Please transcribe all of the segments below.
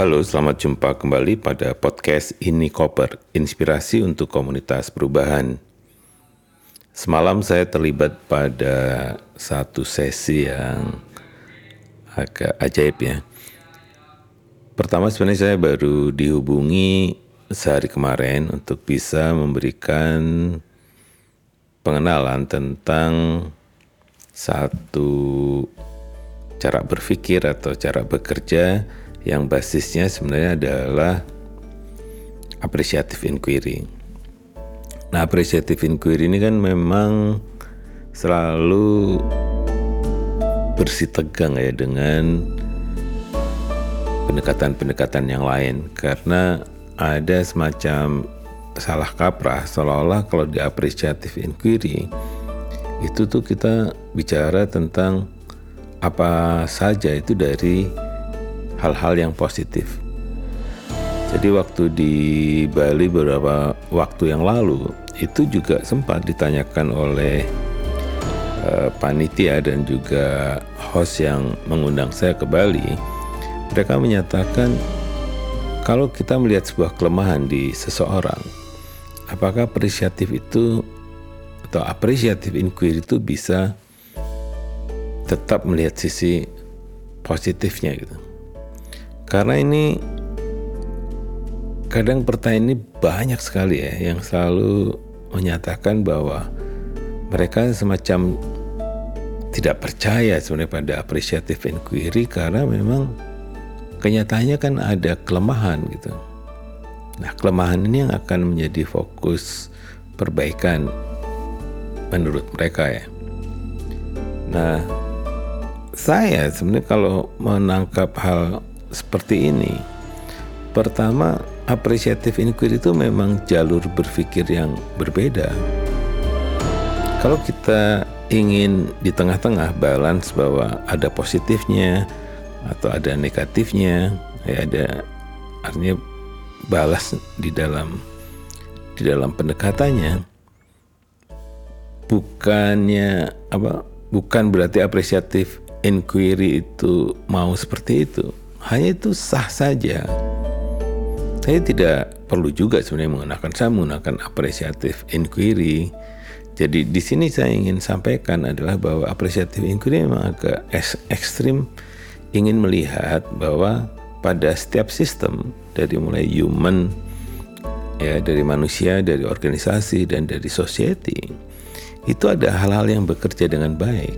Halo, selamat jumpa kembali pada podcast Ini Koper, inspirasi untuk komunitas perubahan. Semalam saya terlibat pada satu sesi yang agak ajaib ya. Pertama sebenarnya saya baru dihubungi sehari kemarin untuk bisa memberikan pengenalan tentang satu cara berpikir atau cara bekerja yang basisnya sebenarnya adalah appreciative inquiry. Nah, appreciative inquiry ini kan memang selalu bersih tegang ya dengan pendekatan-pendekatan yang lain karena ada semacam salah kaprah seolah-olah kalau di appreciative inquiry itu tuh kita bicara tentang apa saja itu dari hal-hal yang positif. Jadi waktu di Bali beberapa waktu yang lalu itu juga sempat ditanyakan oleh uh, panitia dan juga host yang mengundang saya ke Bali. Mereka menyatakan kalau kita melihat sebuah kelemahan di seseorang, apakah apresiatif itu atau apresiatif inquiry itu bisa tetap melihat sisi positifnya gitu. Karena ini kadang pertanyaan ini banyak sekali ya yang selalu menyatakan bahwa mereka semacam tidak percaya sebenarnya pada appreciative inquiry karena memang kenyataannya kan ada kelemahan gitu. Nah, kelemahan ini yang akan menjadi fokus perbaikan menurut mereka ya. Nah, saya sebenarnya kalau menangkap hal seperti ini. Pertama, apresiatif inquiry itu memang jalur berpikir yang berbeda. Kalau kita ingin di tengah-tengah balance bahwa ada positifnya atau ada negatifnya, ya ada artinya balas di dalam di dalam pendekatannya bukannya apa bukan berarti apresiatif inquiry itu mau seperti itu hanya itu sah saja. Saya tidak perlu juga sebenarnya menggunakan saya menggunakan apresiatif inquiry. Jadi di sini saya ingin sampaikan adalah bahwa apresiatif inquiry memang agak ekstrim ingin melihat bahwa pada setiap sistem dari mulai human ya dari manusia, dari organisasi dan dari society itu ada hal-hal yang bekerja dengan baik.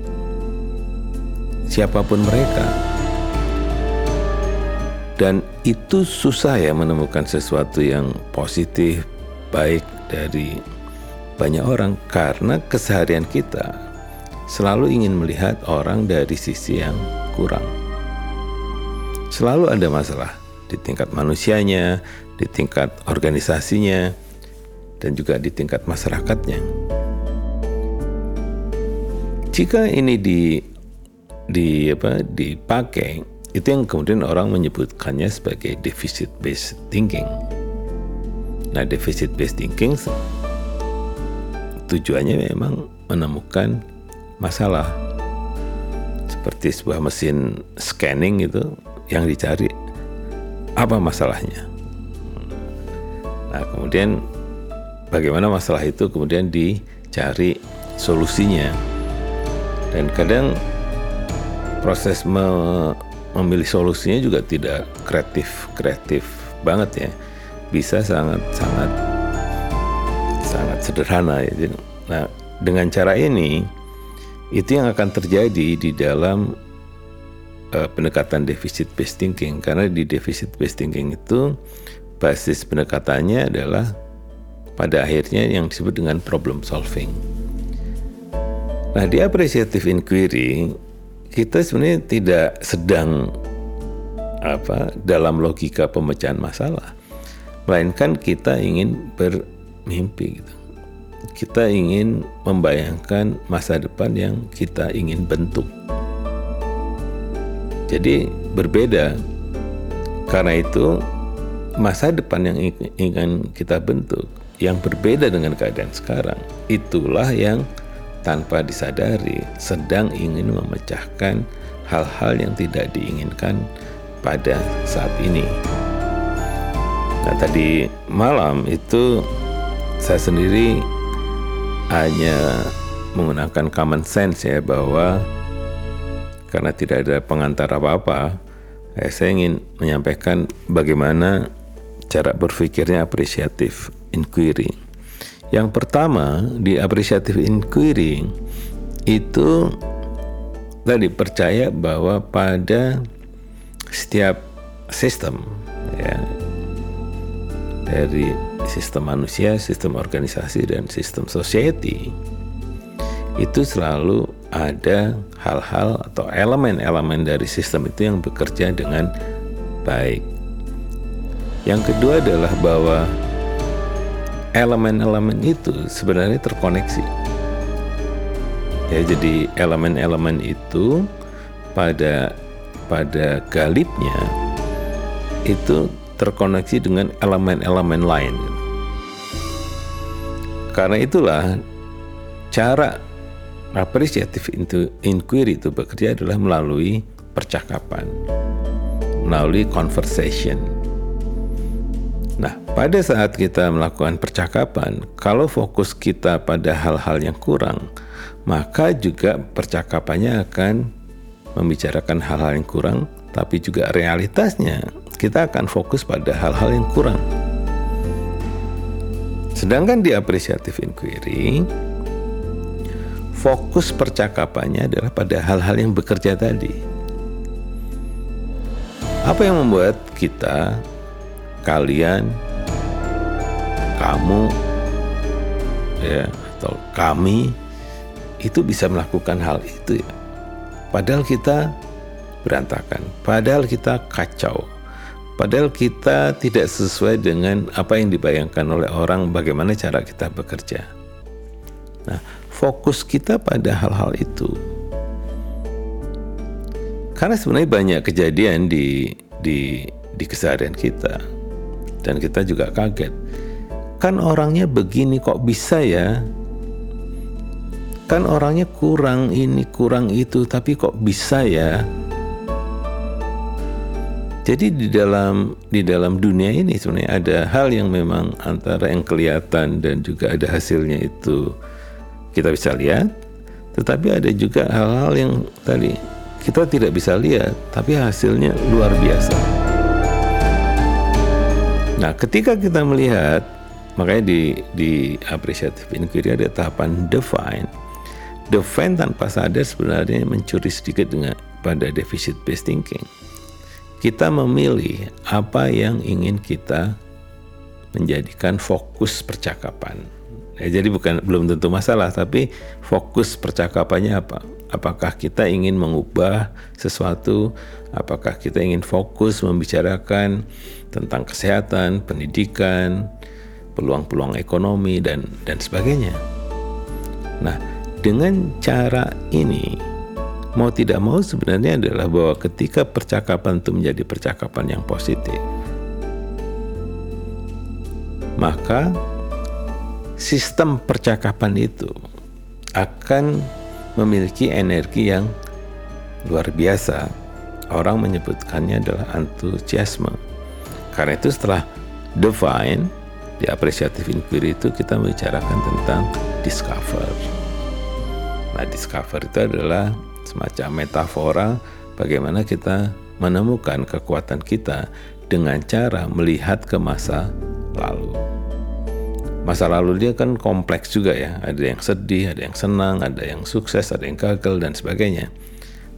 Siapa pun mereka, dan itu susah ya menemukan sesuatu yang positif, baik dari banyak orang karena keseharian kita selalu ingin melihat orang dari sisi yang kurang. Selalu ada masalah di tingkat manusianya, di tingkat organisasinya, dan juga di tingkat masyarakatnya. Jika ini di di apa dipakai itu yang kemudian orang menyebutkannya sebagai deficit based thinking. Nah, deficit based thinking tujuannya memang menemukan masalah. Seperti sebuah mesin scanning itu yang dicari apa masalahnya. Nah, kemudian bagaimana masalah itu kemudian dicari solusinya. Dan kadang proses memilih solusinya juga tidak kreatif kreatif banget ya bisa sangat sangat sangat sederhana ya. Nah dengan cara ini itu yang akan terjadi di dalam uh, pendekatan deficit based thinking karena di deficit based thinking itu basis pendekatannya adalah pada akhirnya yang disebut dengan problem solving. Nah di appreciative inquiry kita sebenarnya tidak sedang apa dalam logika pemecahan masalah melainkan kita ingin bermimpi gitu. Kita ingin membayangkan masa depan yang kita ingin bentuk. Jadi berbeda. Karena itu masa depan yang ingin kita bentuk yang berbeda dengan keadaan sekarang itulah yang tanpa disadari sedang ingin memecahkan hal-hal yang tidak diinginkan pada saat ini. Nah, tadi malam itu saya sendiri hanya menggunakan common sense ya bahwa karena tidak ada pengantar apa-apa, eh, saya ingin menyampaikan bagaimana cara berpikirnya apresiatif inquiry. Yang pertama di apresiatif inquiry itu tadi percaya bahwa pada setiap sistem ya dari sistem manusia, sistem organisasi dan sistem society itu selalu ada hal-hal atau elemen-elemen dari sistem itu yang bekerja dengan baik. Yang kedua adalah bahwa elemen-elemen itu sebenarnya terkoneksi. Ya, jadi elemen-elemen itu pada pada galibnya itu terkoneksi dengan elemen-elemen lain. Karena itulah cara appreciative inquiry itu bekerja adalah melalui percakapan, melalui conversation. Pada saat kita melakukan percakapan, kalau fokus kita pada hal-hal yang kurang, maka juga percakapannya akan membicarakan hal-hal yang kurang, tapi juga realitasnya kita akan fokus pada hal-hal yang kurang. Sedangkan di apresiatif inquiry, fokus percakapannya adalah pada hal-hal yang bekerja tadi. Apa yang membuat kita, kalian, kamu, ya, atau kami itu bisa melakukan hal itu ya. Padahal kita berantakan, padahal kita kacau, Padahal kita tidak sesuai dengan apa yang dibayangkan oleh orang bagaimana cara kita bekerja. Nah, fokus kita pada hal-hal itu. Karena sebenarnya banyak kejadian di di di keseharian kita dan kita juga kaget. Kan orangnya begini kok bisa ya? Kan orangnya kurang ini, kurang itu, tapi kok bisa ya? Jadi di dalam di dalam dunia ini sebenarnya ada hal yang memang antara yang kelihatan dan juga ada hasilnya itu kita bisa lihat, tetapi ada juga hal-hal yang tadi kita tidak bisa lihat, tapi hasilnya luar biasa. Nah, ketika kita melihat, makanya di di appreciative inquiry ada tahapan define. Define tanpa sadar sebenarnya mencuri sedikit dengan pada deficit based thinking kita memilih apa yang ingin kita menjadikan fokus percakapan. Ya, jadi bukan belum tentu masalah, tapi fokus percakapannya apa? Apakah kita ingin mengubah sesuatu? Apakah kita ingin fokus membicarakan tentang kesehatan, pendidikan, peluang-peluang ekonomi dan dan sebagainya? Nah, dengan cara ini mau tidak mau sebenarnya adalah bahwa ketika percakapan itu menjadi percakapan yang positif, maka sistem percakapan itu akan memiliki energi yang luar biasa. Orang menyebutkannya adalah antusiasme. Karena itu setelah define di apresiatif inquiry itu kita membicarakan tentang discover. Nah, discover itu adalah semacam metafora bagaimana kita menemukan kekuatan kita dengan cara melihat ke masa lalu. Masa lalu dia kan kompleks juga ya, ada yang sedih, ada yang senang, ada yang sukses, ada yang gagal dan sebagainya.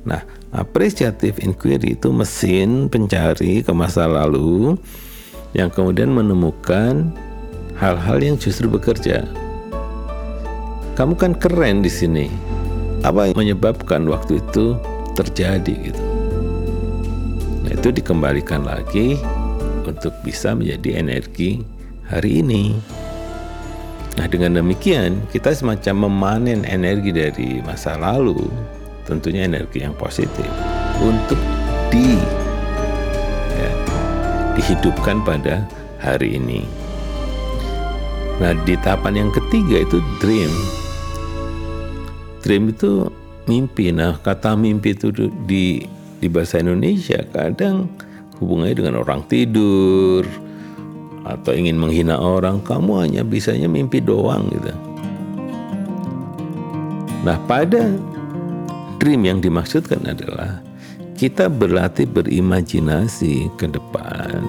Nah, appreciative inquiry itu mesin pencari ke masa lalu yang kemudian menemukan hal-hal yang justru bekerja. Kamu kan keren di sini apa yang menyebabkan waktu itu terjadi gitu. Nah, itu dikembalikan lagi untuk bisa menjadi energi hari ini. Nah, dengan demikian kita semacam memanen energi dari masa lalu, tentunya energi yang positif untuk di ya, dihidupkan pada hari ini. Nah, di tahapan yang ketiga itu dream dream itu mimpi. Nah, kata mimpi itu di di bahasa Indonesia kadang hubungannya dengan orang tidur atau ingin menghina orang, kamu hanya bisanya mimpi doang gitu. Nah, pada dream yang dimaksudkan adalah kita berlatih berimajinasi ke depan.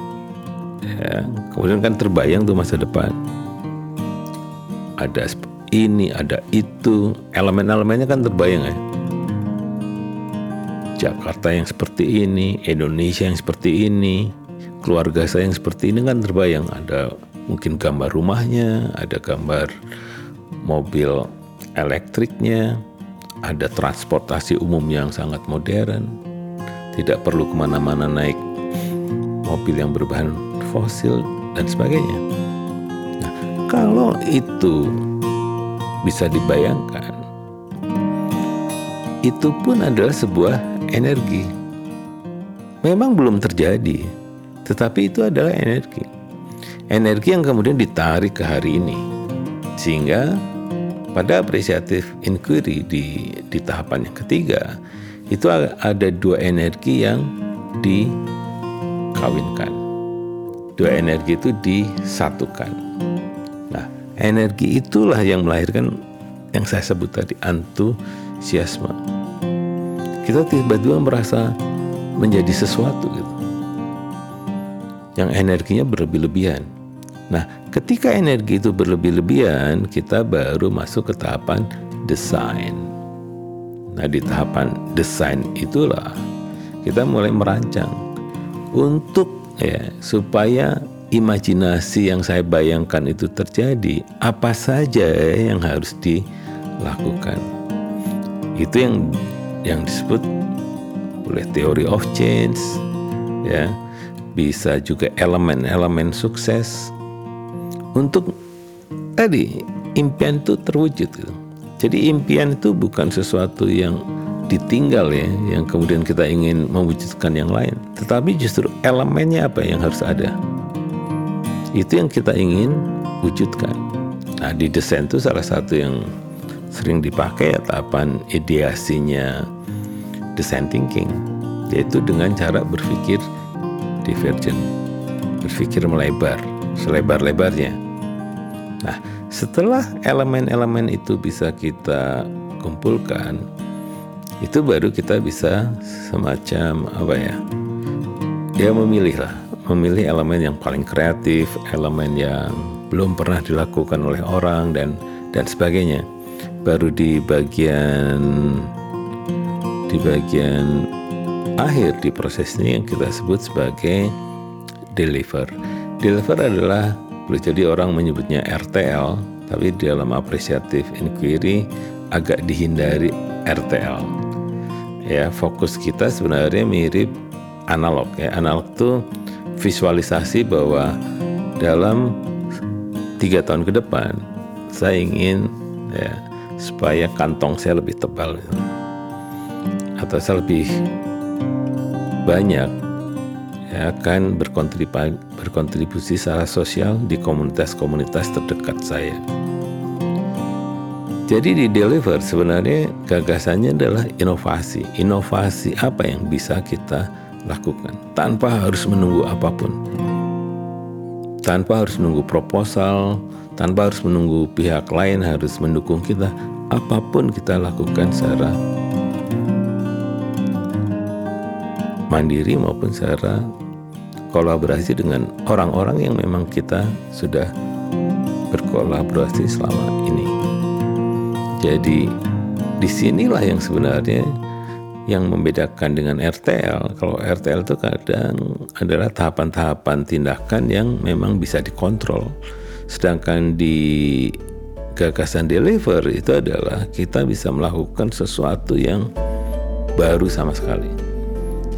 Ya, kemudian kan terbayang tuh masa depan. Ada ini, ada itu, elemen-elemennya kan terbayang ya. Jakarta yang seperti ini, Indonesia yang seperti ini, keluarga saya yang seperti ini kan terbayang. Ada mungkin gambar rumahnya, ada gambar mobil elektriknya, ada transportasi umum yang sangat modern, tidak perlu ke mana-mana naik mobil yang berbahan fosil dan sebagainya. Kalau itu bisa dibayangkan, itu pun adalah sebuah energi. Memang belum terjadi, tetapi itu adalah energi. Energi yang kemudian ditarik ke hari ini. Sehingga pada apresiatif inquiry di, di tahapan yang ketiga, itu ada dua energi yang dikawinkan. Dua energi itu disatukan. Energi itulah yang melahirkan yang saya sebut tadi antusiasme kita tiba-tiba merasa menjadi sesuatu gitu. Yang energinya berlebih-lebihan. Nah, ketika energi itu berlebih-lebihan, kita baru masuk ke tahapan desain. Nah, di tahapan desain itulah kita mulai merancang untuk ya supaya imajinasi yang saya bayangkan itu terjadi, apa saja yang harus dilakukan. Itu yang yang disebut oleh teori of change ya bisa juga elemen-elemen sukses untuk tadi impian itu terwujud gitu. Jadi impian itu bukan sesuatu yang ditinggal ya, yang kemudian kita ingin mewujudkan yang lain, tetapi justru elemennya apa yang harus ada. Itu yang kita ingin wujudkan. Nah, di desain itu salah satu yang sering dipakai ya tahapan ideasinya design thinking yaitu dengan cara berpikir divergent berpikir melebar selebar-lebarnya nah setelah elemen-elemen itu bisa kita kumpulkan itu baru kita bisa semacam apa ya dia memilih lah memilih elemen yang paling kreatif elemen yang belum pernah dilakukan oleh orang dan dan sebagainya baru di bagian di bagian akhir di proses ini yang kita sebut sebagai deliver. Deliver adalah boleh jadi orang menyebutnya RTL, tapi dalam apresiatif inquiry agak dihindari RTL. Ya, fokus kita sebenarnya mirip analog ya. Analog itu visualisasi bahwa dalam tiga tahun ke depan saya ingin ya supaya kantong saya lebih tebal atau saya lebih banyak ya, akan berkontribusi, berkontribusi secara sosial di komunitas-komunitas terdekat saya. Jadi di Deliver sebenarnya gagasannya adalah inovasi. Inovasi apa yang bisa kita lakukan tanpa harus menunggu apa pun. Tanpa harus menunggu proposal, tanpa harus menunggu pihak lain harus mendukung kita, apa pun kita lakukan secara mandiri maupun secara kolaborasi dengan orang-orang yang memang kita sudah berkolaborasi selama ini. Jadi di sinilah yang sebenarnya yang membedakan dengan RTL. Kalau RTL itu kadang adalah tahapan-tahapan tindakan yang memang bisa dikontrol. Sedangkan di gagasan deliver itu adalah kita bisa melakukan sesuatu yang baru sama sekali.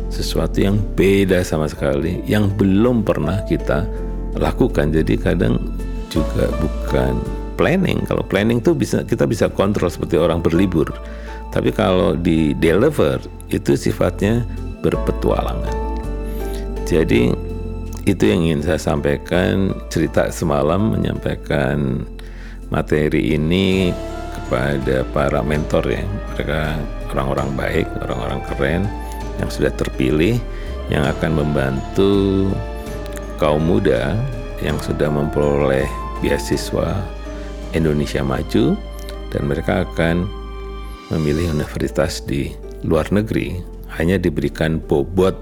Sesuatu yang beda sama sekali yang belum pernah kita lakukan. Jadi kadang juga bukan planning. Kalau planning tuh bisa kita bisa kontrol seperti orang berlibur. Tapi kalau di deliver itu sifatnya berpetualangan. Jadi itu yang ingin saya sampaikan cerita semalam menyampaikan materi ini kepada para mentor ya mereka orang-orang baik orang-orang keren yang sudah terpilih yang akan membantu kaum muda yang sudah memperoleh beasiswa Indonesia Maju dan mereka akan memilih universitas di luar negeri hanya diberikan bobot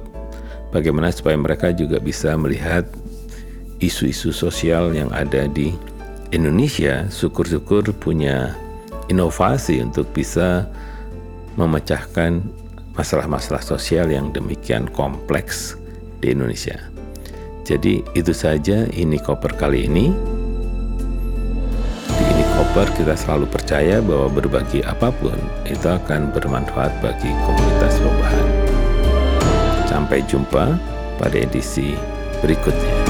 bagaimana supaya mereka juga bisa melihat isu-isu sosial yang ada di Indonesia syukur-syukur punya inovasi untuk bisa memecahkan masalah-masalah sosial yang demikian kompleks di Indonesia. Jadi itu saja ini koper kali ini. Koper kita selalu percaya bahwa berbagi apa pun itu akan bermanfaat bagi komunitas perubahan. Sampai jumpa pada edisi berikutnya.